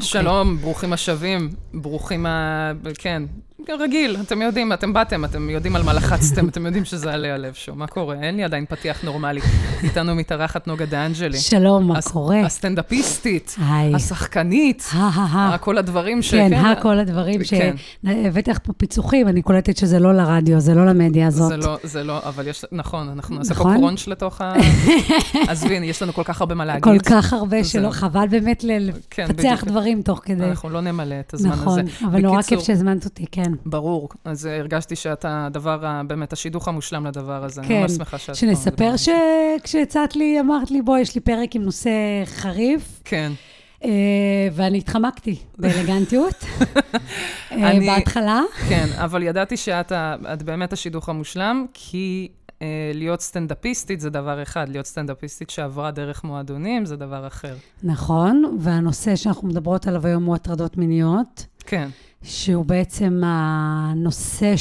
שלום, ברוכים השבים, ברוכים ה... כן, רגיל, אתם יודעים, אתם באתם, אתם יודעים על מה לחצתם, אתם יודעים שזה עלי הלב שוב. מה קורה? אין לי עדיין פתיח נורמלי. איתנו מתארחת נוגה דאנג'לי. שלום, מה קורה? הסטנדאפיסטית. השחקנית, כל הדברים ש... כן, כל הדברים ש... הבאתי לך פה פיצוחים, אני קולטת שזה לא לרדיו, זה לא למדיה הזאת. זה לא, זה לא, אבל יש, נכון, אנחנו נעשה פה נכון? קרונץ' לתוך ה... עזבי, יש לנו כל כך הרבה מה להגיד. כל כך הרבה שלא, חבל באמת כן, לפצח. דברים תוך כדי. אנחנו לא נמלא את הזמן הזה. נכון, אבל נורא כיף שהזמנת אותי, כן. ברור, אז הרגשתי שאתה הדבר, באמת, השידוך המושלם לדבר הזה. אני כן, ממש שמחה שאת. שנספר שכשהצעת לי, אמרת לי, בואי, יש לי פרק עם נושא חריף, כן. אה, ואני התחמקתי באלגנטיות. אה, אני- בהתחלה, כן, אבל ידעתי שאת את באמת השידוך המושלם, כי אה, להיות סטנדאפיסטית זה דבר אחד, להיות סטנדאפיסטית שעברה דרך מועדונים זה דבר אחר. נכון, והנושא שאנחנו מדברות עליו היום הוא הטרדות מיניות. כן, שהוא בעצם הנושא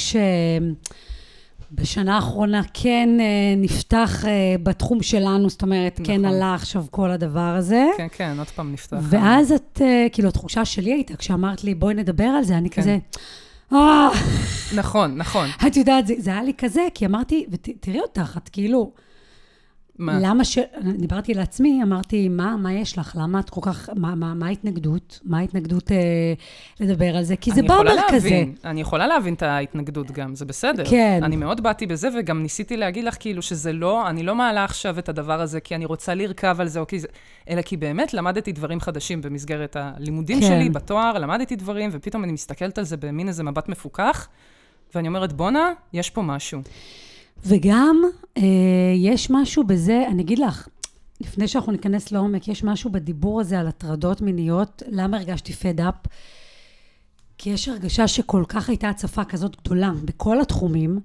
שבשנה האחרונה כן אה, נפתח אה, בתחום שלנו, זאת אומרת, כן נכון. עלה עכשיו כל הדבר הזה. כן, כן, עוד פעם נפתח. ואז את, אה, כאילו, התחושה שלי הייתה, כשאמרת לי, בואי נדבר על זה, אני כן. כזה, נכון, נכון. את יודעת, זה, זה היה לי כזה, כי אמרתי, ותראי אותך, את כאילו, מה? למה ש... דיברתי לעצמי, אמרתי, מה, מה יש לך? למה את כל כך... מה, מה, מה ההתנגדות? מה ההתנגדות אה, לדבר על זה? כי זה אני בא יכולה אומר כזה. אני יכולה להבין את ההתנגדות גם, זה בסדר. כן. אני מאוד באתי בזה, וגם ניסיתי להגיד לך כאילו שזה לא, אני לא מעלה עכשיו את הדבר הזה כי אני רוצה לרכב על זה, או כי זה, אלא כי באמת למדתי דברים חדשים במסגרת הלימודים כן. שלי בתואר, למדתי דברים, ופתאום אני מסתכלת על זה במין איזה מבט מפוכח, ואני אומרת, בואנה, יש פה משהו. וגם אה, יש משהו בזה, אני אגיד לך, לפני שאנחנו ניכנס לעומק, יש משהו בדיבור הזה על הטרדות מיניות, למה הרגשתי פד אפ? כי יש הרגשה שכל כך הייתה הצפה כזאת גדולה בכל התחומים,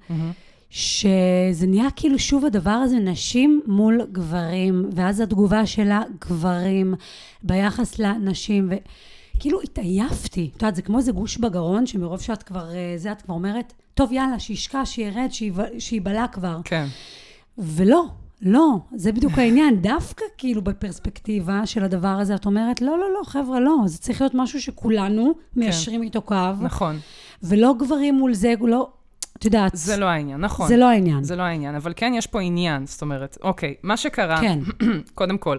שזה נהיה כאילו שוב הדבר הזה, נשים מול גברים, ואז התגובה שלה, גברים, ביחס לנשים, וכאילו התעייפתי. את יודעת, זה כמו איזה גוש בגרון, שמרוב שאת כבר, אה, זה, את כבר אומרת, טוב, יאללה, שישקע, שירד, שייבלע כבר. כן. ולא, לא, זה בדיוק העניין. דווקא כאילו בפרספקטיבה של הדבר הזה, את אומרת, לא, לא, לא, חבר'ה, לא, זה צריך להיות משהו שכולנו מיישרים איתו קו, נכון. ולא גברים מול זה, לא, את יודעת, זה לא העניין, נכון. זה לא העניין. זה לא העניין, אבל כן יש פה עניין, זאת אומרת, אוקיי, מה שקרה, כן, קודם כל,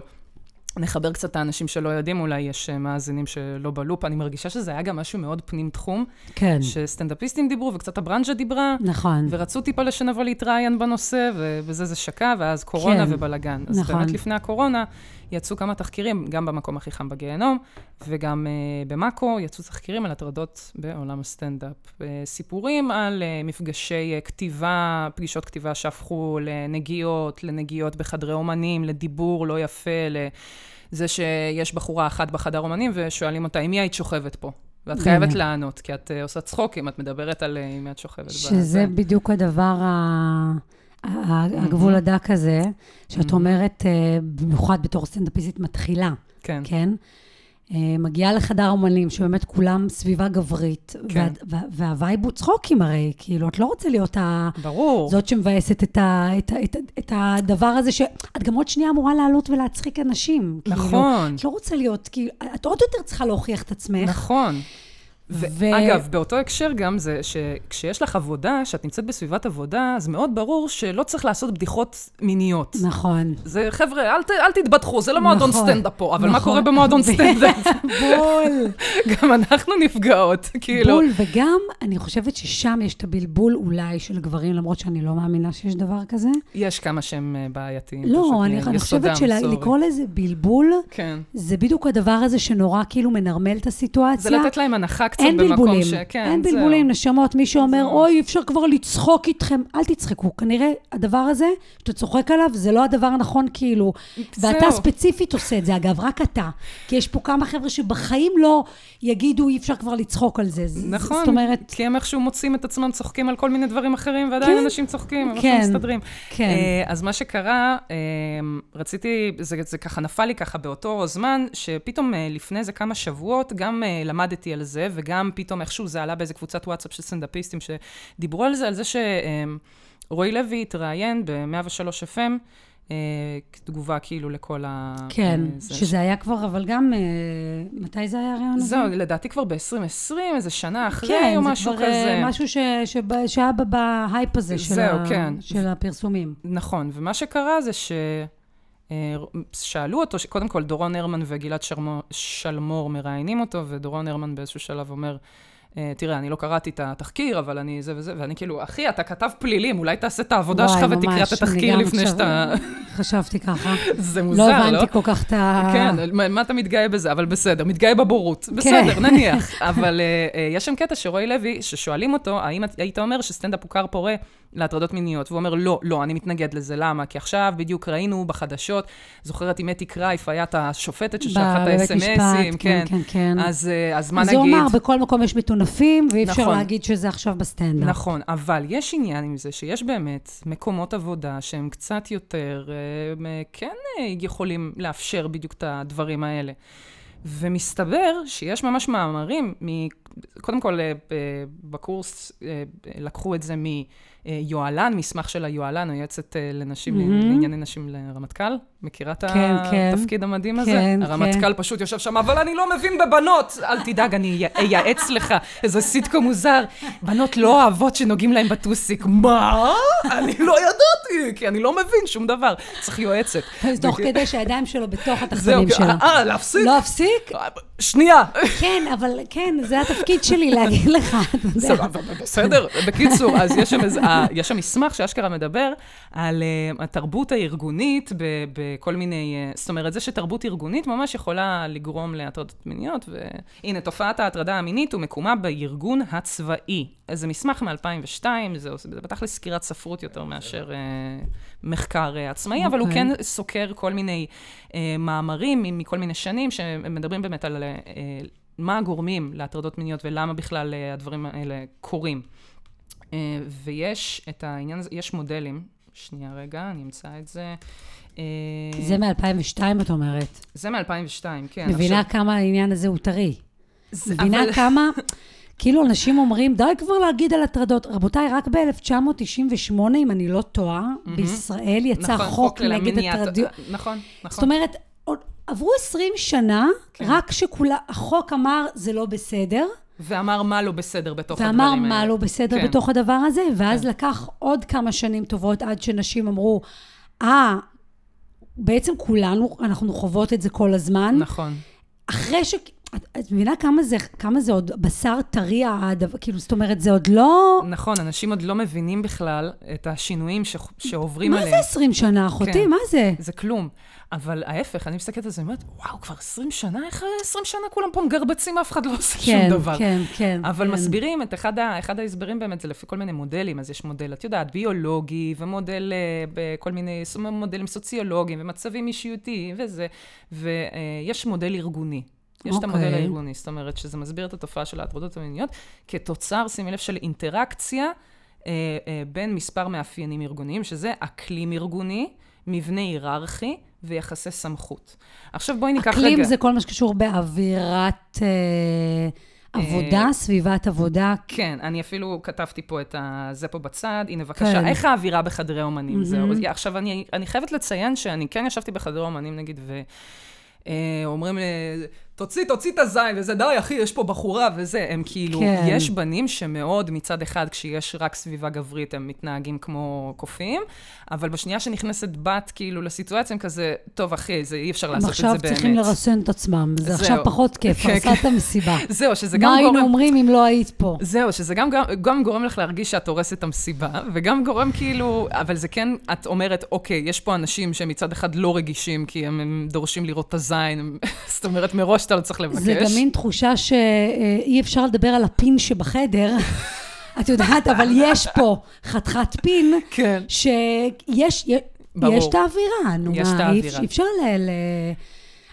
נחבר קצת את האנשים שלא יודעים, אולי יש אה, מאזינים שלא בלופ, אני מרגישה שזה היה גם משהו מאוד פנים-תחום, כן, שסטנדאפיסטים דיברו וקצת הברנז'ה דיברה, נכון. ורצו טיפה שנבוא להתראיין בנושא, ובזה זה שקע, ואז קורונה כן, ובלאגן. אז נכון. באמת לפני הקורונה יצאו כמה תחקירים, גם במקום הכי חם בגיהנום, וגם uh, במאקו יצאו תחקירים על הטרדות בעולם הסטנדאפ. Uh, סיפורים על uh, מפגשי uh, כתיבה, פגישות כתיבה שהפכו לנגיעות, לנגיעות בחדרי אומנים, לדיבור לא יפה, לזה שיש בחורה אחת בחדר אומנים ושואלים אותה, עם מי היית שוכבת פה? ואת חייבת באמת. לענות, כי את uh, עושה צחוקים, את מדברת על uh, מי את שוכבת. שזה בזה. בדיוק הדבר, ה- הגבול הדק הזה, שאת אומרת, אה, במיוחד בתור סטנדאפיסטית מתחילה, כן. כן? אה, מגיעה לחדר אומנים, שבאמת כולם סביבה גברית, כן. וה- וה- והווייב הוא צחוקים הרי, כאילו, את לא רוצה להיות ה... ברור. זאת שמבאסת את, ה, את, ה, את, ה, את הדבר הזה, שאת גם עוד שנייה אמורה לעלות ולהצחיק אנשים. נכון. כאילו, את לא רוצה להיות, כאילו, את עוד יותר צריכה להוכיח את עצמך. נכון. ואגב, באותו הקשר גם זה שכשיש לך עבודה, שאת נמצאת בסביבת עבודה, אז מאוד ברור שלא צריך לעשות בדיחות מיניות. נכון. זה, חבר'ה, אל, ת, אל תתבדחו, זה לא מועדון נכון, סטנדאפ פה, אבל מה נכון. קורה במועדון סטנדאפ? בול. גם אנחנו נפגעות, כאילו. בול, וגם אני חושבת ששם יש את הבלבול אולי של גברים, למרות שאני לא מאמינה שיש דבר כזה. יש כמה שהם אה, בעייתיים. לא, אני, מ- אני חושבת. שלקרוא לזה בלבול, כן. זה בדיוק הדבר הזה שנורא כאילו מנרמל את הסיטואציה. זה לתת להם הנחה קצת במקום בלבולים, ש... כן, אין זהו. בלבולים, נשמות. מי שאומר, זהו. אוי, אפשר כבר לצחוק איתכם, אל תצחקו. כנראה הדבר הזה, שאתה צוחק עליו, זה לא הדבר הנכון, כאילו. ואתה זהו. ספציפית עושה את זה, אגב, רק אתה. כי יש פה כמה חבר'ה שבחיים לא יגידו, אי אפשר כבר לצחוק על זה. נכון, זאת אומרת, כי הם איכשהו מוצאים את עצמם צוחקים על כל מיני דברים אחרים, ועדיין כן, אנשים צוחקים, הם כן, מסתדרים. כן. אה, אז מה שקרה, אה, רציתי, זה, זה ככה נפל לי ככה באותו זמן, שפתאום אה, לפני איזה כמה שבועות, גם אה, למדתי על זה, וגם פתאום איכשהו זה עלה באיזה קבוצת וואטסאפ של סטנדאפיסטים שדיברו על זה, על זה שרועי לוי התראיין ב-103 FM, אה, תגובה כאילו לכל ה... כן, אה, זה שזה היה כבר, אבל גם, אה, מתי זה היה הראיון הזה? זהו, לדעתי כבר ב-2020, איזה שנה אחרי, כן, או זה משהו כבר כזה. אה, משהו ש, שב, שהיה בהייפ הזה של, זהו, ה, כן. של הפרסומים. נכון, ומה שקרה זה ששאלו אותו, ש- קודם כל דורון הרמן וגלעד שלמור מראיינים אותו, ודורון הרמן באיזשהו שלב אומר, אה, תראה, אני לא קראתי את התחקיר, אבל אני זה וזה, ואני כאילו, אחי, אתה כתב פלילים, אולי תעשה את העבודה שלך ותקרא את התחקיר לפני שאתה... חשבתי ככה. זה לא מוזר, לא? הבנתי כל כך את ה... כן, מה- אתה מתגאה בזה? אבל בסדר, מתגאה בבורות. בסדר, נניח. אבל אה, אה, יש שם קטע שרועי לוי, ששואלים אותו, האם היית אומר שסטנדאפ הוא כר פורה להטרדות מיניות? והוא אומר, לא, לא, אני מתנגד לזה. למה? כי עכשיו בדיוק ראינו בחדשות, זוכרת עם אתי קרייף, היה את השופטת ששלחה את האס.אם.אסים, משפט, כן. כן, כן. אז אה, אז מה אז נגיד? הוא אמר, בכל מקום יש מטונפים, ואי אפשר נכון. להגיד שזה עכשיו בסטנדאפ. נכון, אבל יש עניין עם זה שיש באמת מקומות עבודה שהם קצת יותר, אה, אה, כן יכולים לאפשר בדיוק את הדברים האלה. ומסתבר שיש ממש מאמרים, מ... קודם כל בקורס לקחו את זה מיוהל"ן, מסמך של היוהל"ן, היועצת אה, לנשים, מהמם. לענייני נשים לרמטכ"ל. מכירה את כן, כן. התפקיד המדהים הזה? כן, הרמטכ"ל פשוט יושב שם, אבל אני לא מבין בבנות. אל תדאג, אני אייעץ לך. איזה סיטקו מוזר. בנות לא אוהבות שנוגעים להן בטוסיק. מה? אני לא ידעתי, כי אני לא מבין שום דבר. צריך יועצת. אז תוך כדי שהידיים שלו בתוך התחתונים שלו. אה, להפסיק? לא אפסיק? שנייה. כן, אבל כן, זה התפקיד שלי להגיד לך. בסדר. בקיצור, אז יש שם, איזה, אה, יש שם מסמך שאשכרה מדבר על אה, התרבות הארגונית בכל מיני... אה, זאת אומרת, זה שתרבות ארגונית ממש יכולה לגרום להטרדות מיניות, והנה, תופעת ההטרדה המינית ומקומה בארגון הצבאי. זה מסמך מ-2002, זה עושה- זה בתכלס סקירת ספרות יותר מאשר אה, מחקר אה, עצמאי, אבל הוא אוקיי. כן סוקר כל מיני אה, מאמרים מכל מיני שנים, שמדברים באמת על... אה, מה הגורמים להטרדות מיניות ולמה בכלל הדברים האלה קורים. אה, ויש את העניין הזה, יש מודלים, שנייה רגע, אני אמצא את זה. אה, זה מ-2002, את אומרת. זה מ-2002, כן. מבינה עכשיו- כמה העניין הזה הוא טרי. זה- מבינה אבל- כמה... כאילו אנשים אומרים, די כבר להגיד על הטרדות. רבותיי, רק ב-1998, אם אני לא טועה, בישראל יצא נכון, חוק נגד הטרדות. נכון, זאת נכון. אומרת, עוד- עברו 20 שנה, כן. רק שהחוק אמר, זה לא בסדר, ואמר מה לא בסדר בתוך הדברים ואמר האלה. מה לא בסדר כן. בתוך הדבר הזה, ואז כן. לקח עוד כמה שנים טובות עד שנשים אמרו, אה, בעצם כולנו, אנחנו חוות את זה כל הזמן. נכון. אחרי ש... את, את מבינה כמה זה, כמה זה עוד בשר טרי, הדבר, כאילו, זאת אומרת, זה עוד לא... נכון, אנשים עוד לא מבינים בכלל את השינויים ש... שעוברים מה עליהם. זה 20 שנה, אחותי? כן. מה זה? זה כלום. אבל ההפך, אני מסתכלת על זה, אני אומרת, וואו, כבר 20 שנה? איך 20 שנה כולם פה מגרבצים, אף אחד לא עושה כן, שום דבר. כן, כן. אבל כן. מסבירים את אחד, ה, אחד ההסברים באמת, זה לפי כל מיני מודלים. אז יש מודל, את יודעת, ביולוגי, ומודל אה, בכל מיני מודלים סוציולוגיים, ומצבים אישיותיים, וזה, ויש מודל ארגוני. יש את המודל אוקיי. הארגוני, זאת אומרת שזה מסביר את התופעה של ההטרדות המיניות כתוצר, שימי לב, של אינטראקציה אה, אה, בין מספר מאפיינים ארגוניים, שזה אקלים ארגוני, מבנה היררכי ויחסי סמכות. עכשיו בואי ניקח רגע... אקלים זה כל מה שקשור באווירת אה, עבודה, סביבת עבודה. כן, אני אפילו כתבתי פה את ה... זה פה בצד. הנה, בבקשה, כן. איך האווירה בחדרי אומנים? מהמם. זהו. עכשיו, אני, אני חייבת לציין שאני כן ישבתי בחדרי אומנים, נגיד, ואומרים לי, תוציא, תוציא את הזין, וזה, די, אחי, יש פה בחורה, וזה. הם כאילו, כן. יש בנים שמאוד, מצד אחד, כשיש רק סביבה גברית, הם מתנהגים כמו קופים, אבל בשנייה שנכנסת בת, כאילו, לסיטואציה, הם כזה, טוב, אחי, זה, אי אפשר הם לעשות את זה באמת. עכשיו צריכים לרסן את עצמם. זה זהו. עכשיו פחות כיף, כן, עשה את המסיבה. זהו, שזה מה גם היינו גורם... אומרים אם לא היית פה? זהו, שזה גם, גם, גם גורם לך להרגיש שאת הורסת את המסיבה, וגם גורם כאילו, אבל זה כן, את אומרת, אוקיי, יש פה אנשים שמצד אחד לא רגישים, כי הם, הם דורשים לראות את הזין, הם- זאת אומרת, מראש אתה לא צריך לבקש. זה גם מין תחושה שאי אפשר לדבר על הפין שבחדר. את יודעת, אבל יש פה חתיכת פין, כן. שיש יש ברור. את האווירה, נו יש מה, האווירה. אי אפשר ל...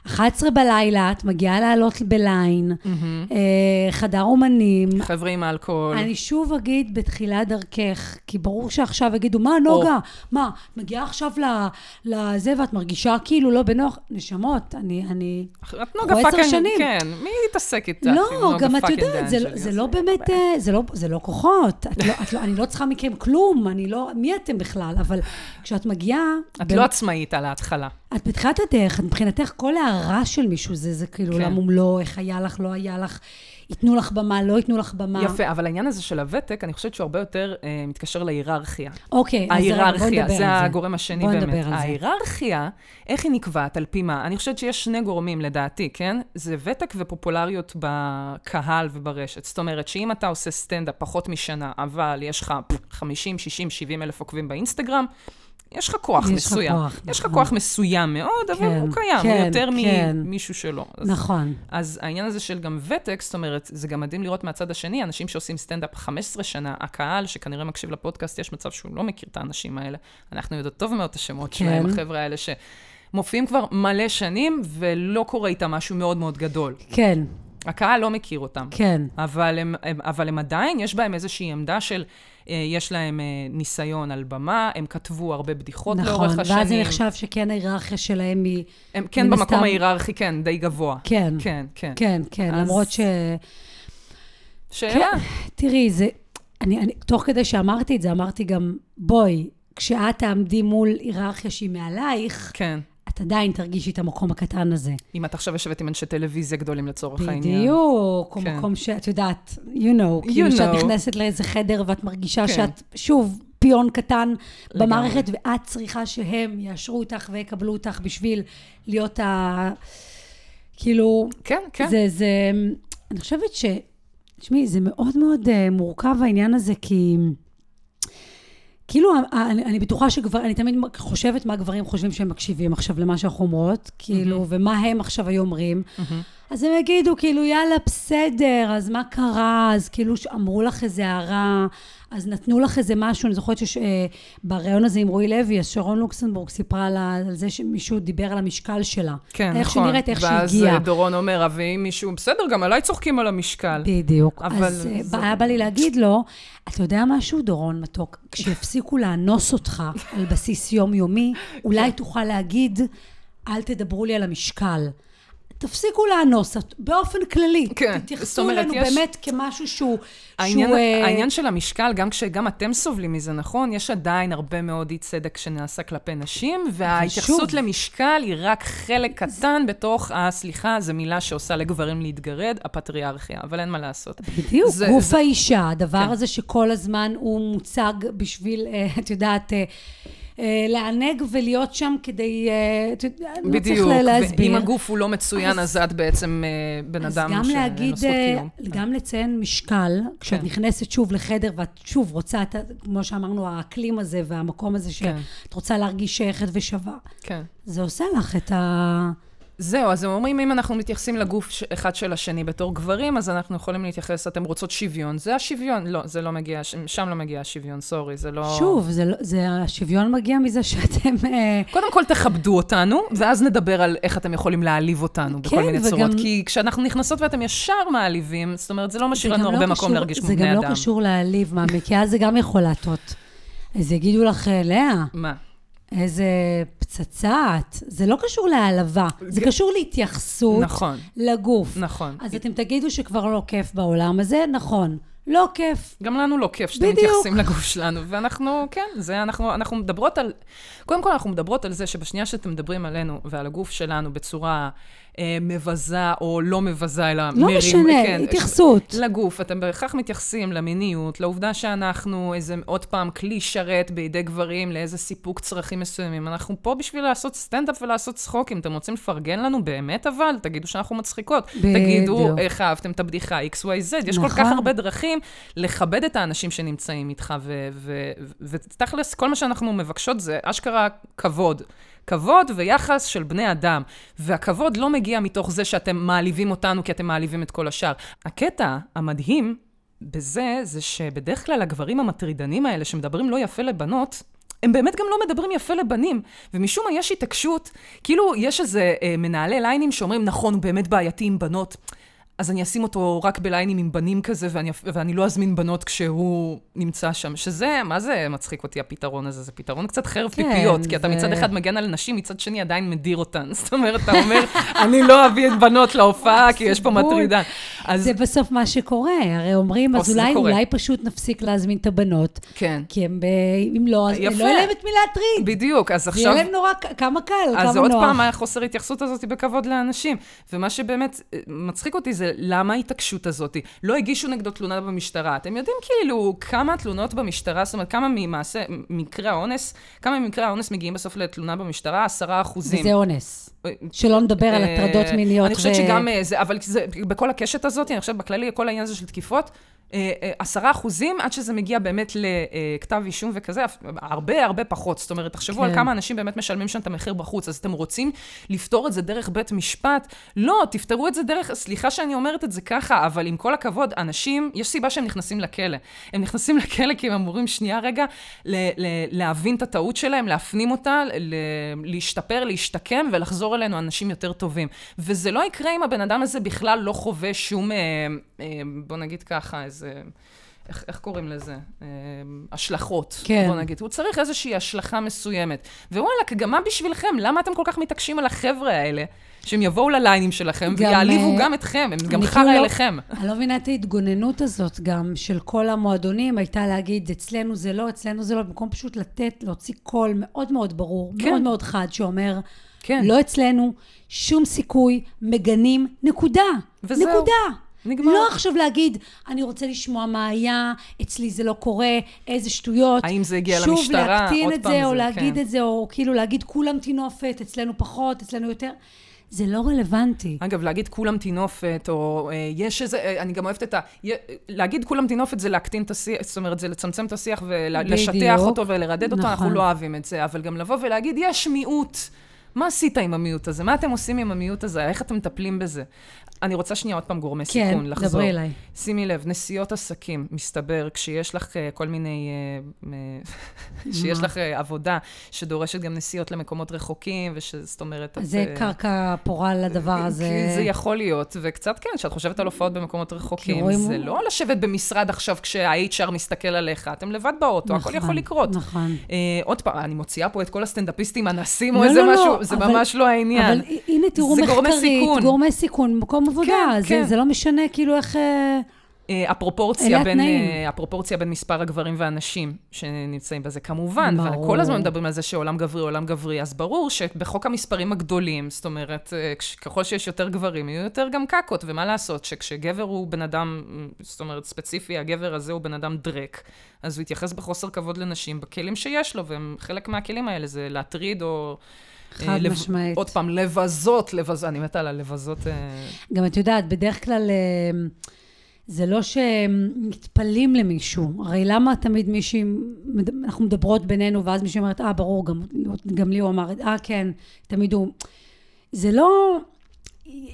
ל... 11 בלילה, את מגיעה לעלות בליין, אה, חדר אומנים. חבר'ה עם האלכוהול. אני שוב אגיד בתחילת דרכך, כי ברור שעכשיו יגידו, מה, נוגה? מה, את מגיעה עכשיו לזה ואת מרגישה כאילו לא בנוח? נשמות, אני... אני... את נוגה פאקינג, שנים. כן, מי יתעסק איתך? לא, עם גם את יודעת, זה? זה אז לא באמת, אה, זה לא, זה לא כוחות. את לא, את לא, אני לא צריכה מכם כלום, אני לא... מי אתם בכלל? אבל כשאת מגיעה... את באמת- לא עצמאית על ההתחלה. את בתחילת הדרך, את מבחינתך כל הערה של מישהו זה, זה כאילו, כן. למה לא, איך היה לך, לא היה לך, ייתנו לך במה, לא ייתנו לך במה. יפה, אבל העניין הזה של הוותק, אני חושבת שהוא הרבה יותר אה, מתקשר להיררכיה. אוקיי, אז בוא ההיררכיה, נדבר זה על הגורם השני בוא באמת. נדבר על זה. ההיררכיה, איך היא נקבעת, על פי מה? אני חושבת שיש שני גורמים לדעתי, כן? זה ותק ופופולריות בקהל וברשת. זאת אומרת, שאם אתה עושה סטנדאפ פחות משנה, אבל יש לך 50, 60, 70 אלף עוקבים באינסטגרם, יש לך כוח יש לך מסוים. כוח, יש לך נכון. כוח מסוים מאוד, אבל כן, הוא קיים, הוא כן, יותר כן. ממישהו שלא. אז- נכון. אז העניין הזה של גם ותק, זאת אומרת, זה גם מדהים לראות מהצד השני, אנשים שעושים סטנדאפ 15 שנה, הקהל שכנראה מקשיב לפודקאסט, יש מצב שהוא לא מכיר את האנשים האלה. אנחנו יודעות טוב מאוד את השמות כן. שלהם, החבר'ה האלה שמופיעים כבר מלא שנים, ולא קורה איתם משהו מאוד מאוד גדול. כן, הקהל לא מכיר אותם. כן. אבל הם, הם, אבל הם עדיין, יש בהם איזושהי עמדה של, אה, יש להם אה, ניסיון על במה, הם כתבו הרבה בדיחות נכון, לאורך השנים. ואז זה נחשב שכן ההיררכיה שלהם היא... הם כן במקום הסתם- ההיררכי, כן, די גבוה. כן, כן, כן. כן, כן, אז- למרות ש... שאלה. כן, תראי, זה... אני, אני, תוך כדי שאמרתי את זה, אמרתי גם, בואי, כשאת תעמדי מול היררכיה שהיא מעלייך, כן. את עדיין תרגישי את המקום הקטן הזה. אם את עכשיו יושבת עם אנשי טלוויזיה גדולים לצורך העניין. בדיוק, או כן. מקום שאת יודעת, you know, כאילו know. שאת נכנסת לאיזה חדר ואת מרגישה כן. שאת, שוב, פיון קטן לגמרי. במערכת, ואת צריכה שהם יאשרו אותך ויקבלו אותך בשביל להיות ה... כאילו, כן, כן. זה, זה, אני חושבת ש... תשמעי, זה מאוד מאוד uh, מורכב העניין הזה, כי... כאילו, אני, אני בטוחה שגבר, אני תמיד חושבת מה גברים חושבים שהם מקשיבים עכשיו למה שאנחנו אומרות, כאילו, ומה הם עכשיו היו אומרים. מהמם. אז הם יגידו, כאילו, יאללה, בסדר, אז מה קרה? אז כאילו, אמרו לך איזה הערה, אז נתנו לך איזה משהו. אני זוכרת שבריאיון הזה עם רועי לוי, אז שרון לוקסנבורג סיפרה לה על זה שמישהו דיבר על המשקל שלה. כן, איך נכון. שנראית, איך ואז שהגיעה. אה, דורון אומר, ואם מישהו, בסדר, גם עליי צוחקים על המשקל. בדיוק. אבל אז אה, זה- היה בא לי להגיד לו, אתה יודע משהו, דורון מתוק? כשיפסיקו לאנוס אותך על בסיס יומיומי, אולי תוכל להגיד, אל תדברו לי על המשקל. תפסיקו לאנוס, באופן כללי. כן, תתייחסו אלינו יש- באמת כמשהו שהוא... העניין, שהוא, אה, העניין של המשקל, גם כשגם אתם סובלים מזה, נכון? יש עדיין הרבה מאוד אי צדק שנעשה כלפי נשים, וההתייחסות שוב- למשקל היא רק חלק קטן בתוך, ה- סליחה, זו מילה שעושה לגברים להתגרד, הפטריארכיה, אבל אין מה לעשות. בדיוק, זה- גוף זה- האישה, הדבר כן. הזה שכל הזמן הוא מוצג בשביל, אה, את יודעת, אה, לענג ולהיות שם כדי, אה, את יודעת, לא צריך בדיוק, לה- להסביר. ואם הגוף הוא לא מצוין, אז את בעצם אה, בן אז אדם זכות אה, קיום. גם לציין משקל, כשאת כן. נכנסת שוב לחדר ואת שוב רוצה, את כמו שאמרנו, האקלים הזה והמקום הזה כן. שאת רוצה להרגיש שייכת ושווה, כן. זה עושה לך את ה... זהו, אז הם אומרים, אם אנחנו מתייחסים לגוף אחד של השני בתור גברים, אז אנחנו יכולים להתייחס, אתם רוצות שוויון, זה השוויון. לא, זה לא מגיע, שם לא מגיע השוויון, סורי, זה לא... שוב, זה, לא- זה השוויון מגיע מזה שאתם... אה, קודם כל תכבדו אותנו, ואז נדבר על איך אתם יכולים להעליב אותנו בכל כן, מיני וגם- צורות. כי כשאנחנו נכנסות ואתם ישר מעליבים, זאת אומרת, זה לא משאיר זה לנו גם הרבה לא מקום קשור- להרגיש כמו זה בני גם אדם. לא קשור להעליב, מאמי, כי אז זה גם יכול להטות. אז יגידו לך, אה, לאה, מה? איזה פצצה את. זה לא קשור להעלבה, זה כן. קשור להתייחסות נכון, לגוף. נכון. אז אתם תגידו שכבר לא כיף בעולם הזה, נכון, לא כיף. גם לנו לא כיף שאתם בדיוק. מתייחסים לגוף שלנו, ואנחנו, כן, זה, אנחנו, אנחנו מדברות על, קודם כל אנחנו מדברות על זה שבשנייה שאתם מדברים עלינו ועל הגוף שלנו בצורה מבזה או לא מבזה, אלא לא מרים, משנה, כן, התייחסות. לגוף, אתם בהכרח מתייחסים למיניות, לעובדה שאנחנו איזה, עוד פעם, כלי שרת בידי גברים לאיזה סיפוק צרכים מסוימים. אנחנו פה בשביל לעשות סטנדאפ ולעשות צחוק. אם אתם רוצים לפרגן לנו באמת, אבל, תגידו שאנחנו מצחיקות. בדיוק. תגידו איך אהבתם את הבדיחה XYZ. יש כל כך נכון. הרבה דרכים לכבד את האנשים שנמצאים איתך, ותכלס, כל מה שאנחנו מבקשות זה אשכרה כבוד. כבוד ויחס של בני אדם. והכבוד לא מגיע מתוך זה שאתם מעליבים אותנו כי אתם מעליבים את כל השאר. הקטע המדהים בזה, זה שבדרך כלל הגברים המטרידנים האלה שמדברים לא יפה לבנות, הם באמת גם לא מדברים יפה לבנים. ומשום מה יש התעקשות, כאילו יש איזה אה, מנהלי ליינים שאומרים, נכון, הוא באמת בעייתי עם בנות. אז אני אשים אותו רק בליינים עם בנים כזה, ואני, ואני לא אזמין בנות כשהוא נמצא שם. שזה, מה זה מצחיק אותי הפתרון הזה? זה פתרון קצת חרב כן, פיפיות, כי אתה זה... מצד אחד מגן על נשים, מצד שני עדיין מדיר אותן. זאת אומרת, אתה אומר, אני לא אביא את בנות להופעה, כי יש פה מטרידה. אז... זה בסוף מה שקורה, הרי אומרים, אז אולי, אולי פשוט נפסיק להזמין את הבנות. כן. כי הם, ב... אם לא, אז יפה. לא יהיה להם את מי להטריד. בדיוק, אז עכשיו... יהיה להם נורא, כמה קל, כמה נוח. אז עוד פעם, החוסר התייחסות הזאת בכבוד לאנשים. ומה שבאמת אה, מצחיק אותי זה למה ההתעקשות הזאת? לא הגישו נגדו תלונה במשטרה. אתם יודעים כאילו כמה תלונות במשטרה, זאת אומרת, כמה ממעשה, מקרי האונס, כמה ממקרי האונס מגיעים בסוף לתלונה במשטרה? עשרה אחוזים. וזה אונס. אה, שלא נדבר על אה, הטרדות מיניות. אני חושבת שגם זה, אבל בכל הקשת הזאת, אני חושבת בכללי, כל העניין הזה של תקיפות, אה, אה, עשרה אחוזים, עד שזה מגיע באמת לכתב אישום וכזה, הרבה הרבה פחות. זאת אומרת, תחשבו כן. על כמה אנשים באמת משלמים שם את המחיר בחוץ. אז אתם רוצים לפתור את זה דרך בית משפט? לא, תפתרו את זה דרך, סליחה שאני אומרת את זה ככה, אבל עם כל הכבוד, אנשים, יש סיבה שהם נכנסים לכלא. הם נכנסים לכלא כי הם אמורים שנייה רגע ל- ל- להבין את הטעות שלהם, להפנים אותה, ל- להשתפר, להשתקם ולחזור אלינו אנשים יותר טובים. וזה לא יקרה אם הבן אדם הזה בכלל לא חווה שום, אה, אה, בוא נגיד ככה, איזה... איזה... איך, איך קוראים לזה? אה, השלכות, כן. בוא נגיד. הוא צריך איזושהי השלכה מסוימת. ווואלכ, גם מה בשבילכם? למה אתם כל כך מתעקשים על החבר'ה האלה? שהם יבואו לליינים שלכם גם, ויעליבו uh, גם אתכם, הם גם חרא כאילו לא, אליכם. אני לא מבינה את ההתגוננות הזאת גם של כל המועדונים, הייתה להגיד, אצלנו זה לא, אצלנו זה לא, במקום פשוט לתת, להוציא קול מאוד מאוד ברור, כן. מאוד מאוד חד, שאומר, כן. לא אצלנו, שום סיכוי, מגנים, נקודה. וזהו. נקודה. נגמר. לא עכשיו להגיד, אני רוצה לשמוע מה היה, אצלי זה לא קורה, איזה שטויות. האם זה הגיע למשטרה? שוב להקטין את זה, זה, או להגיד כן. את זה, או כאילו להגיד, כולם תינופת, אצלנו פחות, אצלנו יותר. זה לא רלוונטי. אגב, להגיד כולם תינופת, או אה, יש איזה, אה, אני גם אוהבת את ה... להגיד כולם תינופת זה להקטין את השיח, זאת אומרת, זה לצמצם את השיח ולשטח אותו ולרדד נכון. אותו, אנחנו נכון. לא אוהבים את זה, אבל גם לבוא ולהגיד, יש מיעוט. מה עשית עם המיעוט הזה? מה אתם עושים עם המיעוט הזה? איך אתם מטפלים בזה? אני רוצה שנייה עוד פעם גורמי כן, סיכון, לחזור. כן, דברי אליי. שימי לב, נסיעות עסקים, מסתבר, כשיש לך uh, כל מיני... Uh, שיש לך uh, עבודה שדורשת גם נסיעות למקומות רחוקים, ושזאת אומרת... זה את, קרקע פורה לדבר הזה. זה יכול להיות, וקצת כן, כשאת חושבת על הופעות במקומות רחוקים, זה הוא... לא לשבת במשרד עכשיו כשה-HR מסתכל עליך, אתם לבד באוטו, נכון, הכל יכול לקרות. נכון. Uh, עוד פעם, אני מוציאה פה את כל הסטנדאפיסטים, אנסים לא, או איזה לא, משהו, לא, זה אבל, ממש לא העניין. אבל הנה, תראו מחקרית, גורמי סיכון, מקום עבודה. כן, זה, כן. זה לא משנה כאילו איך... אה, אה, הפרופורציה בין, uh, הפרופורציה בין מספר הגברים והנשים שנמצאים בזה, כמובן, ברור. אבל כל הזמן מדברים על זה שעולם גברי, עולם גברי, אז ברור שבחוק המספרים הגדולים, זאת אומרת, ככל שיש יותר גברים, יהיו יותר גם קקות, ומה לעשות, שכשגבר הוא בן אדם, זאת אומרת, ספציפי, הגבר הזה הוא בן אדם דרק, אז הוא יתייחס בחוסר כבוד לנשים בכלים שיש לו, וחלק מהכלים האלה זה להטריד או... חד לב... משמעית. עוד פעם, לבזות, לבזות, אני מתה על הלבזות. אה. גם את יודעת, בדרך כלל אה, זה לא שמתפלאים למישהו. הרי למה תמיד מישהי, אנחנו מדברות בינינו, ואז מישהי אומרת, אה, ברור, גם, גם לי הוא אמר, אה, כן, תמיד הוא... זה לא...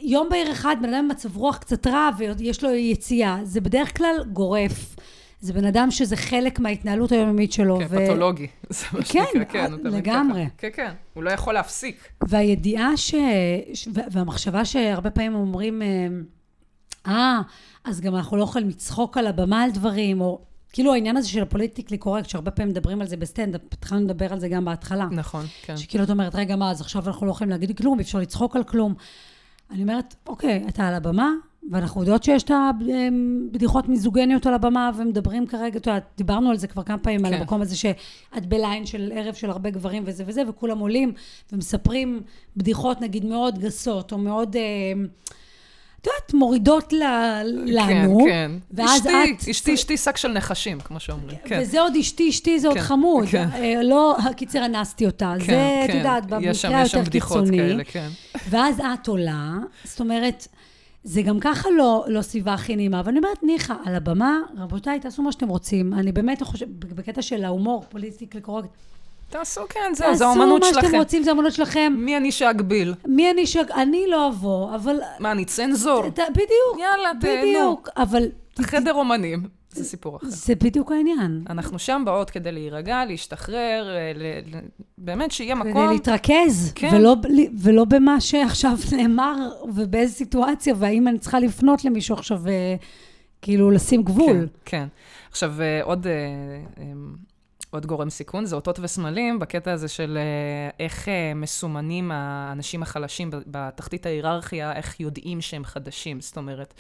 יום בהיר אחד, בן אדם במצב רוח קצת רע ויש לו יציאה, זה בדרך כלל גורף. זה בן אדם שזה חלק מההתנהלות היומיומית שלו. כן, ו... פתולוגי. זה מה כן, שנקרא, כן, לגמרי. ככה. כן, כן, הוא לא יכול להפסיק. והידיעה ש... והמחשבה שהרבה פעמים אומרים, אה, אה, אז גם אנחנו לא יכולים לצחוק על הבמה על דברים, או כאילו העניין הזה של ה politically correct, שהרבה פעמים מדברים על זה בסטנדאפ, התחלנו לדבר על זה גם בהתחלה. נכון, כן. שכאילו את אומרת, רגע, מה, אז עכשיו אנחנו לא יכולים להגיד כלום, אי אפשר לצחוק על כלום. אני אומרת, אוקיי, אתה על הבמה, ואנחנו יודעות שיש את הבדיחות מיזוגניות על הבמה, ומדברים כרגע, את יודעת, דיברנו על זה כבר כמה פעמים, כן. על המקום הזה שאת בליין של ערב של הרבה גברים וזה וזה, וכולם עולים ומספרים בדיחות נגיד מאוד גסות, או מאוד... אה, את יודעת, מורידות ל, לנו. כן, כן. ואז אשתי, את... אשתי, אשתי שק של נחשים, כמו שאומרים. כן. וזה עוד אשתי, אשתי זה עוד כן, חמוד. כן. אה, לא, הקיצר אנסתי אותה. כן, זה, כן. את יודעת, במקרה היותר קיצוני. כאלה, כן. ואז את עולה, זאת אומרת... זה גם ככה לא, לא סביבה הכי נעימה, אבל אני אומרת, ניחא, על הבמה, רבותיי, תעשו מה שאתם רוצים. אני באמת חושבת, בקטע של ההומור, פוליטיקלי קורקט, תעשו, כן, זהו, זו האמנות שלכם. תעשו מה שאתם רוצים, זו האמנות שלכם. מי אני שאגביל? מי אני שאג... אני לא אבוא, אבל... מה, אני צנזור? ת, בדיוק. יאללה, תהנו. בדיוק, אבל... חדר אומנים. זה סיפור אחר. זה בדיוק העניין. אנחנו שם באות כדי להירגע, להשתחרר, אה, ל- באמת שיהיה כדי מקום. להתרכז, כן. ולא, ולא במה שעכשיו נאמר, ובאיזה סיטואציה, והאם אני צריכה לפנות למישהו עכשיו, אה, כאילו, לשים גבול. כן, כן. עכשיו, אה, עוד, אה, עוד גורם סיכון זה אותות וסמלים, בקטע הזה של איך מסומנים האנשים החלשים בתחתית ההיררכיה, איך יודעים שהם חדשים. זאת אומרת,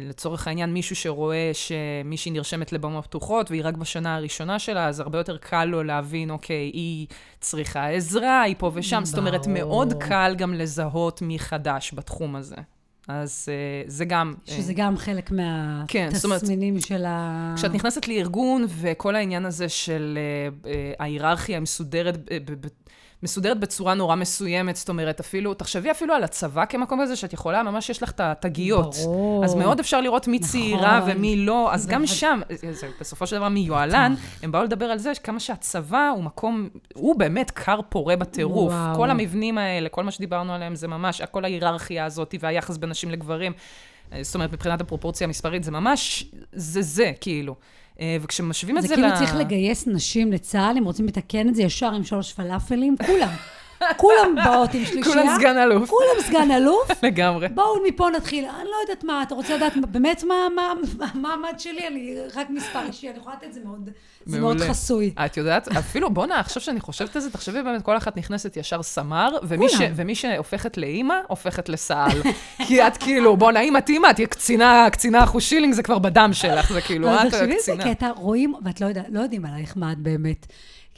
לצורך העניין, מישהו שרואה שמישהי נרשמת לבמה פתוחות, והיא רק בשנה הראשונה שלה, אז הרבה יותר קל לו להבין, אוקיי, היא צריכה עזרה, היא פה ושם. זאת אומרת. מאוד קל גם לזהות מי חדש בתחום הזה. אז אה, זה גם... אה, שזה גם חלק כן, אומרת, מהתסמינים של ה... כשאת נכנסת לארגון, וכל העניין הזה של uh, uh, ההיררכיה המסודרת, uh, מסודרת בצורה נורא מסוימת, זאת אומרת, אפילו, תחשבי אפילו על הצבא כמקום כזה, שאת יכולה, ממש יש לך את התגיות. ברור. אז מאוד אפשר לראות מי נכון. צעירה ומי לא, אז גם בוודאי. שם, זה בסופו של דבר מיוהל"ן, הם באו לדבר על זה כמה שהצבא הוא מקום, הוא באמת כר פורה בטירוף. וואו. כל המבנים האלה, כל מה שדיברנו עליהם, זה ממש, כל ההיררכיה הזאת והיחס בין נשים לגברים. זאת אומרת, מבחינת הפרופורציה המספרית, זה ממש, זה זה, כאילו. אה, וכשמשווים את זה זה כאילו ל... צריך לגייס נשים לצה"ל, הם רוצים לתקן את זה ישר עם שלוש פלאפלים, כולם. כולם באות עם שלישייה. כולם סגן אלוף. כולם סגן אלוף. לגמרי. בואו מפה נתחיל. אני לא יודעת מה, אתה רוצה לדעת באמת מה המעמד שלי? אני רק מספר אישי, אני יכולה לתת את זה מאוד, זה מאוד. חסוי. את יודעת, אפילו, בואנה, עכשיו שאני חושבת על זה, תחשבי באמת, כל אחת נכנסת ישר סמר, ומי, ש, כולם. ומי שהופכת לאימא, הופכת לסעל. כי את כאילו, בואנה, את אימא, תהיה קצינה, קצינה אחוז שילינג, זה כבר בדם שלך, זה כאילו, את תחשבי איזה קצינה. קטע, רואים, ואת לא לא יודעים עלייך מה את באמת.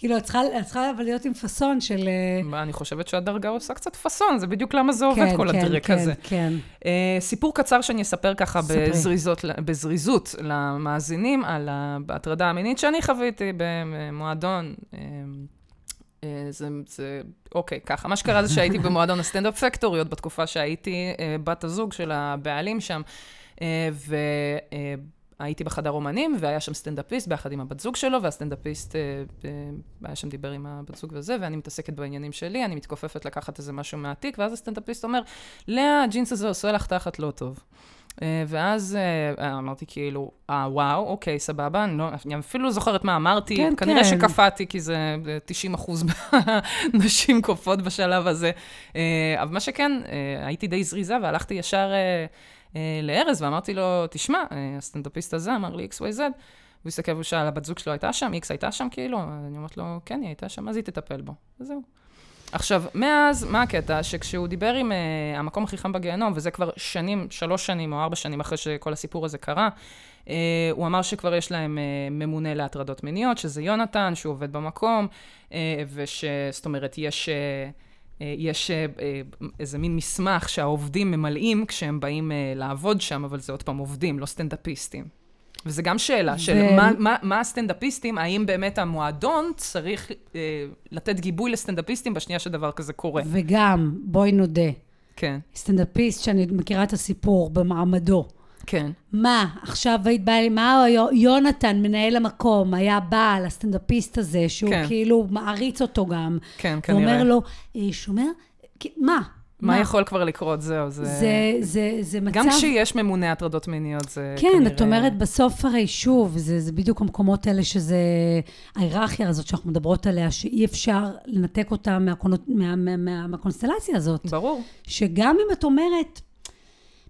כאילו, את צריכה, את צריכה אבל להיות עם פאסון של... אה, מה, אני חושבת שהדרגה עושה קצת פאסון, זה בדיוק למה זה עובד, כן, כל כן, הדרק כן, הזה. כן. Uh, סיפור קצר שאני אספר ככה. בזריזות, בזריזות למאזינים על ההטרדה המינית שאני חוויתי במועדון. uh, זה, זה, אוקיי, ככה. מה שקרה זה שהייתי במועדון ה Standup Factory, עוד בתקופה שהייתי בת הזוג של הבעלים שם, ו... הייתי בחדר אומנים, והיה שם סטנדאפיסט ביחד עם הבת זוג שלו, והסטנדאפיסט אה, אה, היה שם דיבר עם הבת זוג וזה, ואני מתעסקת בעניינים שלי, אני מתכופפת לקחת איזה משהו מהתיק, ואז הסטנדאפיסט אומר, לאה, הג'ינס הזה עושה לך תחת לא טוב. אה, ואז אמרתי כאילו, אה, וואו, אוקיי, סבבה, אני, לא, אני אפילו לא זוכרת מה אמרתי, כן, כנראה כן. שקפאתי, כי זה אה, 90 אחוז נשים קופאות בשלב הזה. אבל מה שכן, הייתי די זריזה והלכתי ישר לארז ואמרתי לו, תשמע, אה, הסטנדאפיסט הזה אמר לי XYZ, והוא הסתכל והוא שאל, הבת זוג שלו הייתה שם? איקס הייתה שם כאילו? אני אומרת לו, כן, היא הייתה שם, אז היא תטפל בו. וזהו. עכשיו, מאז, מה הקטע? שכשהוא דיבר עם uh, המקום הכי חם בגיהנום, וזה כבר שנים, שלוש שנים או ארבע שנים אחרי שכל הסיפור הזה קרה, uh, הוא אמר שכבר יש להם uh, ממונה להטרדות מיניות, שזה יונתן, שהוא עובד במקום, uh, וש... זאת אומרת, יש... Uh, אה, יש אה, אה, איזה מין מסמך שהעובדים ממלאים כשהם באים אה, לעבוד שם, אבל זה עוד פעם עובדים, לא סטנדאפיסטים. וזה גם שאלה של ו- מה, מה, מה הסטנדאפיסטים, האם באמת המועדון צריך אה, לתת גיבוי לסטנדאפיסטים בשנייה שדבר כזה קורה. וגם, בואי נודה, כן, סטנדאפיסט שאני מכירה את הסיפור במעמדו. כן. מה, עכשיו היית באה לי, מה יו- יונתן, מנהל המקום, היה בא לסטנדאפיסט הזה, שהוא כן. כאילו מעריץ אותו גם, כן, כנראה. ואומר לו, "אה, שומע? כי- מה? מה יכול כבר לקרות? זהו, זה... זה, זה, זה מצב... גם כשיש ממונה הטרדות מיניות, זה כן, כנראה... את אומרת, בסוף הרי שוב, זה, זה בדיוק המקומות האלה שזה... ההיררכיה הזאת שאנחנו מדברות עליה, שאי אפשר לנתק אותה מהקונו, מה, מה, מה, מהקונסטלציה הזאת. ברור. שגם אם את אומרת,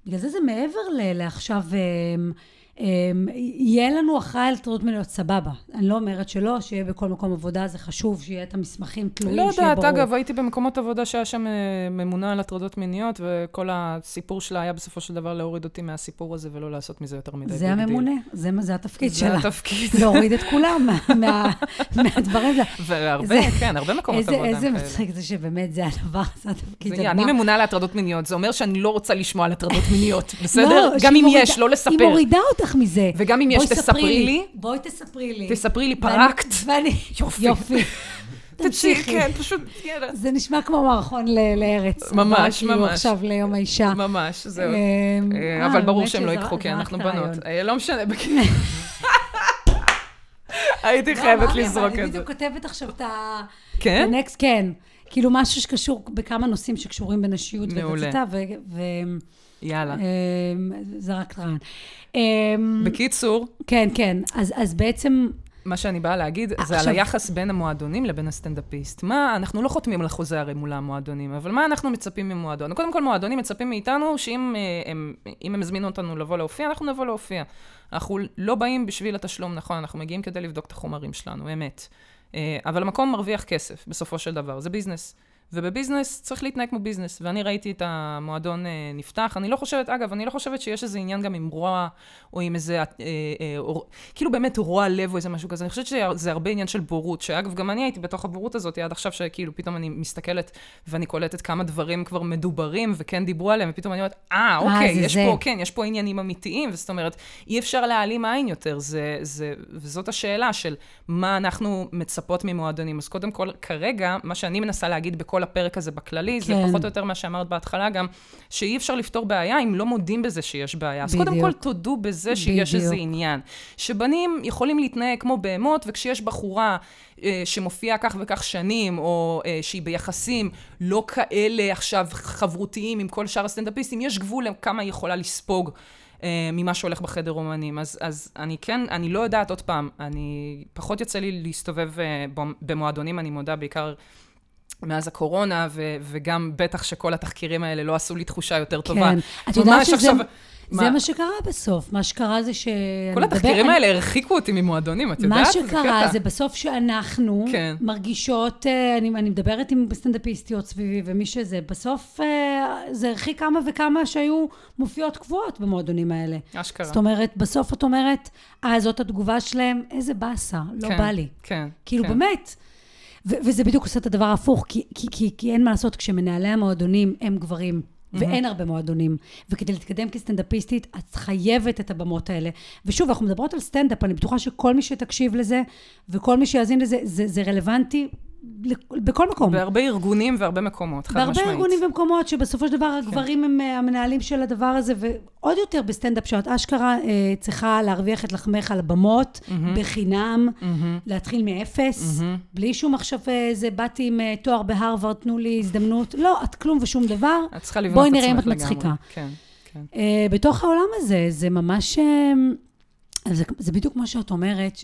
בגלל זה זה מעבר לעכשיו, אמ, יהיה לנו אחראי על הטרדות מיניות, סבבה. אני לא אומרת שלא, שיהיה בכל מקום עבודה, זה חשוב, שיהיה את המסמכים תלויים, לא שיהיה יודעת, ברור. אגב, הייתי במקומות עבודה שהיה שם אה, ממונה על הטרדות מיניות, וכל הסיפור שלה היה בסופו של דבר להוריד אותי מהסיפור הזה ולא לעשות מזה יותר מדי זה. הממונה, זה, זה התפקיד זה שלה. התפקיד. להוריד את כולם מה- מה- מהדברים שלה. והרבה, זה- כן, הרבה מקומות איזה, עבודה. איזה. מצחיק זה שבאמת זה הדבר, זה התפקיד זה. אני ממונה על הטרדות מיניות, זה אומר שאני לא רוצה לשמוע על הטרדות מיניות, בסדר? לא, גם שהיא אם יש, לא היא לספר. מורידה אותך מזה. וגם אם יש, תספרי לי. בואי תספרי לי. תספרי לי, פרקת. ואני... יופי. יופי. תמשיכי. כן, פשוט, יאללה. זה נשמע כמו מערכון לארץ. ממש, כאילו ממש. עכשיו ליום האישה. ממש, זהו. אמ, אה, אה, אבל ברור האמת שהם לא ייקחו, כי אנחנו בנות. אה, לא משנה, בקיצור. הייתי לא, חייבת לזרוק את אני זה. בדיוק כותבת עכשיו את ה... כן? כן. כאילו משהו שקשור בכמה נושאים שקשורים בנשיות מעולה. יאללה. אמ, זה רק רעיון. אמ, בקיצור, כן, כן. אז אז בעצם, מה שאני באה להגיד, זה על עכשיו- היחס בין המועדונים לבין הסטנדאפיסט. מה, אנחנו לא חותמים על החוזה הרי מול המועדונים, אבל מה אנחנו מצפים ממועדון? קודם כל, מועדונים מצפים מאיתנו שאם אה, הם, הם הזמינו אותנו לבוא להופיע, אנחנו נבוא להופיע. אנחנו לא באים בשביל התשלום, נכון, אנחנו מגיעים כדי לבדוק את החומרים שלנו, אמת. אה, אבל המקום מרוויח כסף, בסופו של דבר, זה ביזנס. ובביזנס צריך להתנהג כמו ביזנס, ואני ראיתי את המועדון אה, נפתח. אני לא חושבת, אגב, אני לא חושבת שיש איזה עניין גם עם רוע, או עם איזה, אה, אה, או, כאילו באמת רוע לב או איזה משהו כזה. אני חושבת שזה הרבה עניין של בורות, שאגב, גם אני הייתי בתוך הבורות הזאת עד עכשיו, שכאילו פתאום אני מסתכלת ואני קולטת כמה דברים כבר מדוברים וכן דיברו עליהם, ופתאום אני אומרת, אה, אוקיי, זה יש זה." פה, כן, יש פה עניינים אמיתיים, וזאת אומרת, אי אפשר להעלים עין יותר, זה, זה, וזאת השאלה של מה אנחנו מצפות ממועדונים. אז קודם כל, כרגע, מה שאני מנסה להגיד בכל הפרק הזה בכללי, זה כן. פחות או יותר מה שאמרת בהתחלה גם, שאי אפשר לפתור בעיה אם לא מודים בזה שיש בעיה. אז קודם בדיוק. כל, תודו בזה שיש איזה בדיוק. עניין. שבנים יכולים להתנהג כמו בהמות, וכשיש בחורה אה, שמופיעה כך וכך שנים, או אה, שהיא ביחסים לא כאלה עכשיו חברותיים עם כל שאר הסטנדאפיסטים, יש גבול לכמה היא יכולה לספוג. אה, ממה שהולך בחדר אומנים. אז, אז אני כן, אני לא יודעת, עוד פעם, אני, פחות יוצא לי להסתובב במ- במועדונים, אני מודה, בעיקר מאז הקורונה, ו, וגם בטח שכל התחקירים האלה לא עשו לי תחושה יותר טובה. כן. את יודעת שזה עכשיו- זה מה? מה שקרה בסוף. מה שקרה זה ש... כל התחקירים האלה הרחיקו אותי ממועדונים, את יודעת? מה זה שקרה קטע. זה בסוף שאנחנו כן. מרגישות, אה, אני, אני מדברת עם סטנדאפיסטיות סביבי ומי שזה, בסוף אה, זה הרחיק כמה וכמה שהיו מופיעות קבועות במועדונים האלה. אשכרה. זאת אומרת, בסוף את אומרת, אה, זאת התגובה שלהם, איזה באסה, לא כן, בא לי. כן. כאילו, כן. באמת. וזה בדיוק עושה את הדבר ההפוך, כי, כי, כי, כי אין מה לעשות, כשמנהלי המועדונים הם גברים, ואין הרבה מועדונים, וכדי להתקדם כסטנדאפיסטית, את חייבת את הבמות האלה. ושוב, אנחנו מדברות על סטנדאפ, אני בטוחה שכל מי שתקשיב לזה, וכל מי שיאזין לזה, זה, זה רלוונטי בכל מקום. בהרבה ארגונים והרבה מקומות, חד בהרבה משמעית. ארגונים ומקומות שבסופו של דבר הגברים הם אה, המנהלים של הדבר הזה, ועוד יותר בסטנדאפ שאת אשכרה אה, צריכה להרוויח את לחמך על הבמות, בחינם, להתחיל מאפס, בלי שום עכשיו איזה, באתי עם אה, תואר בהרווארד, תנו לי הזדמנות. לא, את כלום ושום דבר. את צריכה לבנות בואי את נראה אם עצמך את מצחיקה. לגמרי. כן, כן. אה, בתוך העולם הזה, זה ממש... אה, זה, זה בדיוק מה שאת אומרת,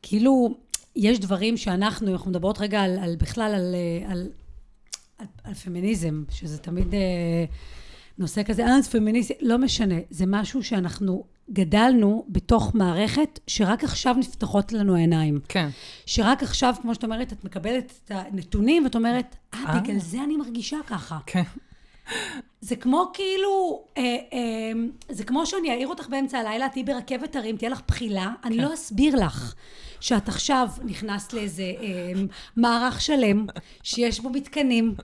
שכאילו, יש דברים שאנחנו, אנחנו מדברות רגע על, על בכלל על, אה, על, על, על פמיניזם, שזה תמיד אה, נושא כזה, אה, זה פמיניזם, לא משנה, זה משהו שאנחנו גדלנו בתוך מערכת שרק עכשיו נפתחות לנו העיניים. כן. שרק עכשיו, כמו שאת אומרת, את מקבלת את הנתונים ואת אומרת, אה, אה. בגלל זה אני מרגישה ככה. כן. זה כמו כאילו, אה, אה, זה כמו שאני אעיר אותך באמצע הלילה, תהיי ברכבת הרים, תהיה לך בחילה, אני לא אסביר לך שאת עכשיו נכנסת לאיזה אה, מערך שלם, שיש בו מתקנים,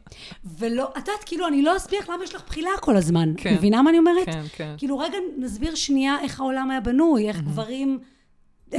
ולא, את יודעת, כאילו, אני לא אסביר לך למה יש לך בחילה כל הזמן. כן. מבינה מה אני אומרת? כן, כן. כאילו, רגע, נסביר שנייה איך העולם היה בנוי, איך גברים...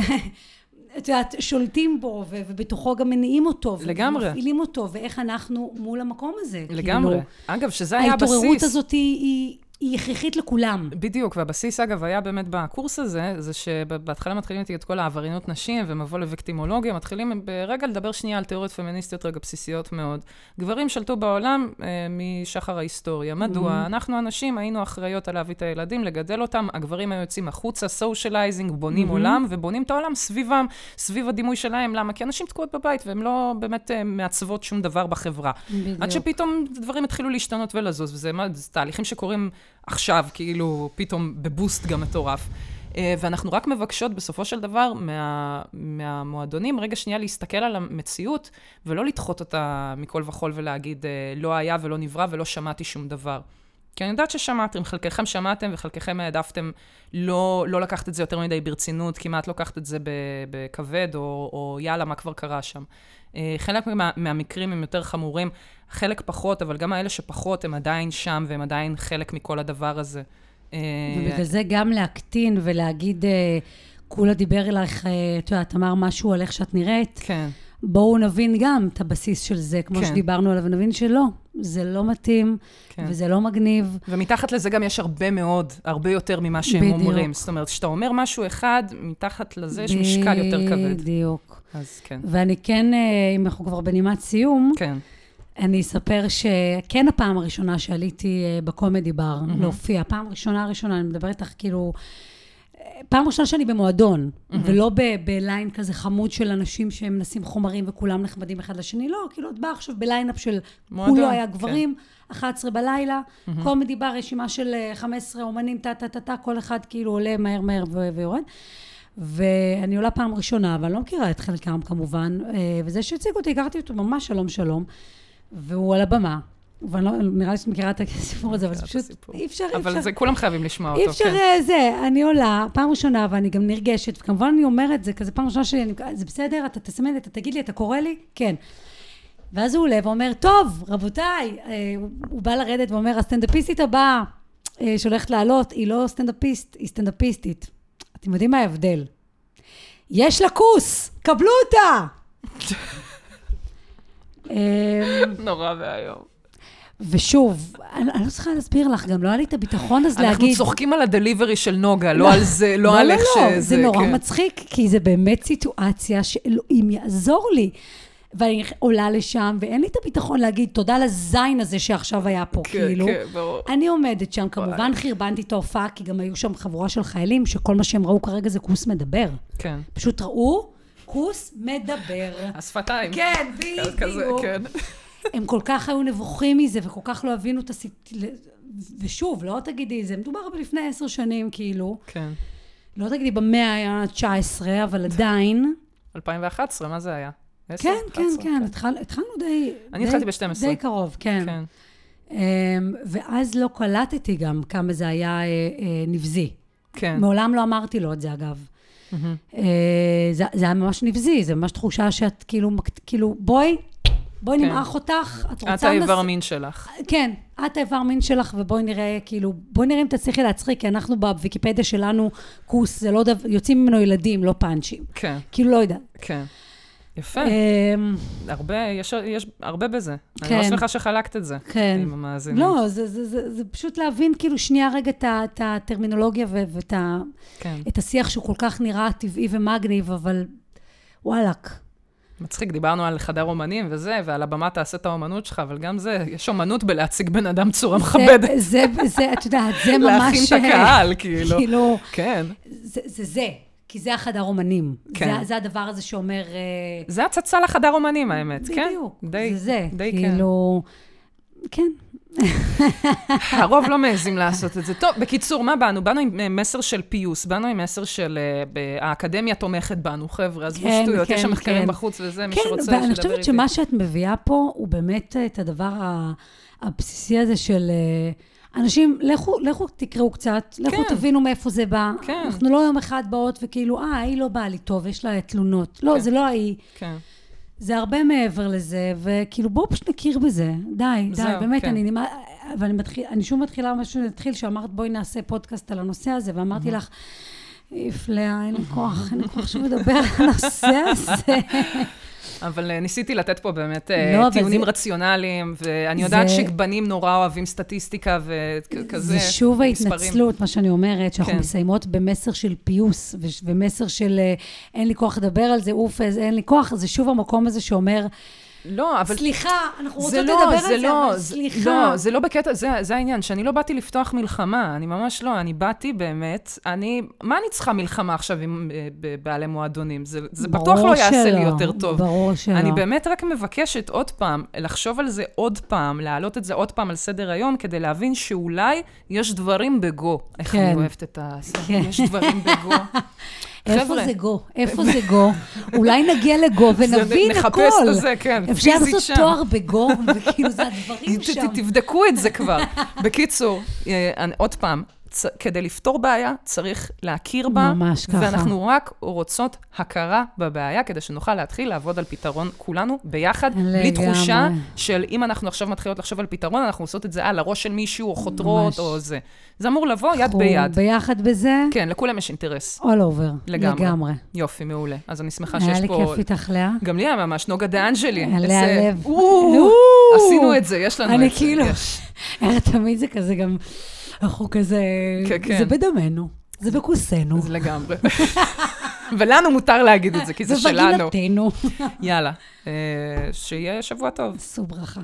את יודעת, שולטים בו, ו- ובתוכו גם מניעים אותו. לגמרי. ומפעילים אותו, ואיך אנחנו מול המקום הזה. לגמרי. כאילו, אגב, שזה היה הבסיס. ההתעוררות הזאת היא, היא, היא הכרחית לכולם. בדיוק, והבסיס, אגב, היה באמת בקורס הזה, זה שבהתחלה מתחילים איתי את כל העבריינות נשים ומבוא לוויקטימולוגיה, מתחילים ברגע לדבר שנייה על תיאוריות פמיניסטיות רגע בסיסיות מאוד. גברים שלטו בעולם אה, משחר ההיסטוריה. מדוע? Mm-hmm. אנחנו הנשים היינו אחראיות על להביא את הילדים, לגדל אותם, הגברים היו יוצאים החוצה, socializing, בונים Mm-hmm. עולם, ובונים את העולם סביבם, סביב הדימוי שלהם. למה? כי הנשים תקועות בבית, והן לא באמת אה, מעצבות שום דבר בחברה. בדיוק. עד שפתאום דברים התחילו להשתנות ולזוז, וזה מה, זה תהליכים שקורים עכשיו, כאילו, פתאום בבוסט גם מטורף. אה, ואנחנו רק מבקשות בסופו של דבר מה, מהמועדונים, רגע שנייה להסתכל על המציאות, ולא לדחות אותה מכל וכול ולהגיד, אה, לא היה ולא נברא ולא שמעתי שום דבר. כי אני יודעת ששמעתם, חלקכם שמעתם וחלקכם העדפתם לא, לא לקחת את זה יותר מדי ברצינות, כמעט לקחת את זה בכבד, או, או יאללה, מה כבר קרה שם. אה, חלק מה, מהמקרים הם יותר חמורים, חלק פחות, אבל גם האלה שפחות, הם עדיין שם, והם עדיין חלק מכל הדבר הזה. אה, ובגלל זה גם להקטין ולהגיד, אה, כולה דיבר אלייך, את יודעת, אמר משהו על איך שאת נראית, כן, בואו נבין גם את הבסיס של זה, כמו כן. שדיברנו עליו, ונבין שלא, זה לא מתאים, כן. וזה לא מגניב. ומתחת לזה גם יש הרבה מאוד, הרבה יותר ממה שהם בדיוק. אומרים. זאת אומרת, כשאתה אומר משהו אחד, מתחת לזה יש משקל יותר כבד. בדיוק. אז כן. ואני כן, אה, אם אנחנו כבר בנימת סיום, כן, אני אספר שכן הפעם הראשונה שעליתי אה, בקומדי בר מהמם. להופיע, פעם ראשונה ראשונה, אני מדברת איתך כאילו... אה, פעם ראשונה שאני במועדון, מהמם. ולא בליין כזה חמוד של אנשים שמנסים חומרים וכולם נחמדים אחד לשני, לא, כאילו את באה עכשיו בליינאפ של מועדון, כולו היה כן. גברים, 11 בלילה, מהמם. קומדי בר, רשימה של אה, 15 אומנים, טה-טה-טה-טה, כל אחד כאילו עולה מהר מהר ויורד. ואני עולה פעם ראשונה, אבל אני לא מכירה את חלקם כמובן, אה, וזה שהציג אותי, הכרתי אותו ממש שלום שלום, והוא על הבמה, ואני לא, נראה לי שאת מכירה את הסיפור הזה, אבל זה פשוט. אי אפשר, אי אפשר. אבל זה, כולם חייבים לשמוע אי אותו, אפשר כן. אה, זה, אני עולה, פעם ראשונה, ואני גם נרגשת, וכמובן אני אומרת, זה כזה פעם ראשונה שלי, זה בסדר, אתה תסמן, אתה תגיד לי, אתה קורא לי? כן. ואז הוא עולה ואומר, טוב, רבותיי, אה, הוא- בא לרדת ואומר, הסטנדאפיסטית הבאה אה, שהולכת לעלות, היא לא סטנדאפיסט, היא סטנדאפיסטית. אתם יודעים מה ההבדל? יש לה כוס, קבלו אותה! אה, נורא ואיום. ושוב, אני, אני לא צריכה להסביר לך, גם לא היה לי את הביטחון אז להגיד... אנחנו צוחקים על הדליברי של נוגה, לא על זה, לא על איך לא, שזה... זה נורא כן. מצחיק, כי זה באמת סיטואציה שאלוהים יעזור לי. ואני עולה לשם, ואין לי את הביטחון להגיד תודה לזין הזה שעכשיו היה פה, כן, כאילו. כן, ברור. אני עומדת שם, כמובן חרבנתי את ההופעה, כי גם היו שם חבורה של חיילים, שכל מה שהם ראו כרגע זה כוס מדבר. כן. פשוט ראו כוס מדבר. השפתיים. כן, כזה, בדיוק. כן. הם כל כך היו נבוכים מזה, וכל כך לא הבינו את הסיט... ושוב, לא תגידי, זה מדובר בלפני עשר שנים, כאילו. כן. לא תגידי במאה ה-19, אבל עדיין. 2011, מה זה היה? עשר? כן, כן, 11? כן, התחל, התחלנו די... אני התחלתי ב-12. די קרוב, כן. כן. אמ, ואז לא קלטתי גם כמה זה היה אה, אה, נבזי. כן. מעולם לא אמרתי לו את זה, אגב. מהמם. אה, זה, זה היה ממש נבזי, זה ממש תחושה שאת כאילו, כאילו, בואי, בואי כן. נמעך אותך, את רוצה... את האיבר מין שלך. כן, את האיבר מין שלך, ובואי נראה, כאילו, בואי נראה אם תצליחי להצחיק, כי אנחנו בוויקיפדיה שלנו, כוס, זה לא דבר, יוצאים ממנו ילדים, לא פאנצ'ים. כן, כאילו, לא יודעת. כן. יפה. אמ, הרבה, יש, יש הרבה בזה. אני כן. ממש שמחה שחלקת את זה. כן. עם המאזינים. לא, זה, זה, זה, זה פשוט להבין כאילו שנייה רגע את, הטרמינולוגיה ואת כן. השיח שהוא כל כך נראה טבעי ומגניב, אבל וואלאק. מצחיק, דיברנו על חדר אומנים וזה, ועל הבמה תעשה את האומנות שלך, אבל גם זה, יש אומנות בלהציג בן אדם צורה מכבדת. זה, זה, את יודעת, זה ממש... להכין את הקהל, כאילו. כאילו, כן. זה זה, זה, כי זה החדר אומנים. כן. זה, זה הדבר הזה שאומר... אה, זה הצצה לחדר אומנים, האמת, כן? בדיוק, די, זה זה. די כן. כאילו, כן. הרוב לא מעזים לעשות את זה. טוב, בקיצור, מה באנו? באנו עם אה, מסר של פיוס, באנו עם מסר של אה, האקדמיה תומכת בנו, חבר'ה, עזבו כן, שטויות, יש כן, שם מחקרים כן. בחוץ וזה, מי כן, שרוצה, שידבר ואני איתי. חושבת שמה שאת מביאה פה הוא באמת את הדבר הבסיסי הזה של אה, אנשים, לכו, לכו תקראו קצת, לכו כן. תבינו מאיפה זה בא. כן. אנחנו לא יום אחד באות וכאילו, אה, ההיא לא באה לי טוב, יש לה תלונות. לא, כן. זה לא ההיא. כן. זה הרבה מעבר לזה, וכאילו בואו פשוט נכיר בזה. די, די, זהו, באמת, כן. אני נמאס, ואני מתחיל, אני שוב מתחילה משהו להתחיל, שאמרת בואי נעשה פודקאסט על הנושא הזה, ואמרתי לך, איף לאה, אין לי כוח, אין לי כוח שוב לדבר על הנושא הזה. אבל אה, ניסיתי לתת פה באמת אה, לא, טיעונים זה- רציונליים, ואני יודעת זה- שבנים נורא אוהבים סטטיסטיקה וכזה. זה שוב מספרים. ההתנצלות, מה שאני אומרת, שאנחנו כן. מסיימות במסר של פיוס, ומסר של אה, אין לי כוח לדבר על זה, אוף, אין לי כוח, זה שוב המקום הזה שאומר, לא, אבל... סליחה, אנחנו רוצות לא, לדבר על זה, לא, אבל זה- סליחה. לא, זה לא בקטע, זה, זה העניין, שאני לא באתי לפתוח מלחמה, אני ממש לא, אני באתי באמת, אני, מה אני צריכה מלחמה עכשיו עם אה, בבעלי מועדונים? זה, זה בטוח לא יעשה לי יותר טוב. ברור שלא. אני באמת רק מבקשת עוד פעם, לחשוב על זה עוד פעם, להעלות את זה עוד פעם על סדר היום, כדי להבין שאולי יש דברים בגו. איך כן. אני אוהבת את ה... כן. יש דברים בגו. איפה זה גו? איפה זה גו? אולי נגיע לגו ונבין הכל. נחפש את זה, כן, אפשר לעשות. תואר בגו, וכאילו זה הדברים שם. תבדקו את זה כבר. בקיצור, אה, עוד פעם, צ- כדי לפתור בעיה, צריך להכיר בה. ממש ככה. ואנחנו רק רוצות הכרה בבעיה, כדי שנוכל להתחיל לעבוד על פתרון כולנו ביחד, בלי לגמרי. תחושה של אם אנחנו עכשיו מתחילות לחשוב על פתרון, אנחנו עושות את זה על הראש של מישהו, או חותרות, ממש. או זה. זה אמור לבוא יד ביד. ביחד בזה, כן, לכולם יש אינטרס. all over. לגמרי. לגמרי. יופי, מעולה. אז אני שמחה היה שיש לי פה... כיף איתך, לאה. גם לי היה ממש, נוגה דה אנג'לי. איזה- לב. עשינו את זה, יש לנו את זה. אני כאילו. תמיד זה כזה גם, אנחנו כזה, כן, כן. זה בדמנו, זה בכוסנו, זה לגמרי. ולנו מותר להגיד את זה, כי זה שלנו. ובגינתנו. יאללה, אה, שיהיה שבוע טוב. עשו ברכה.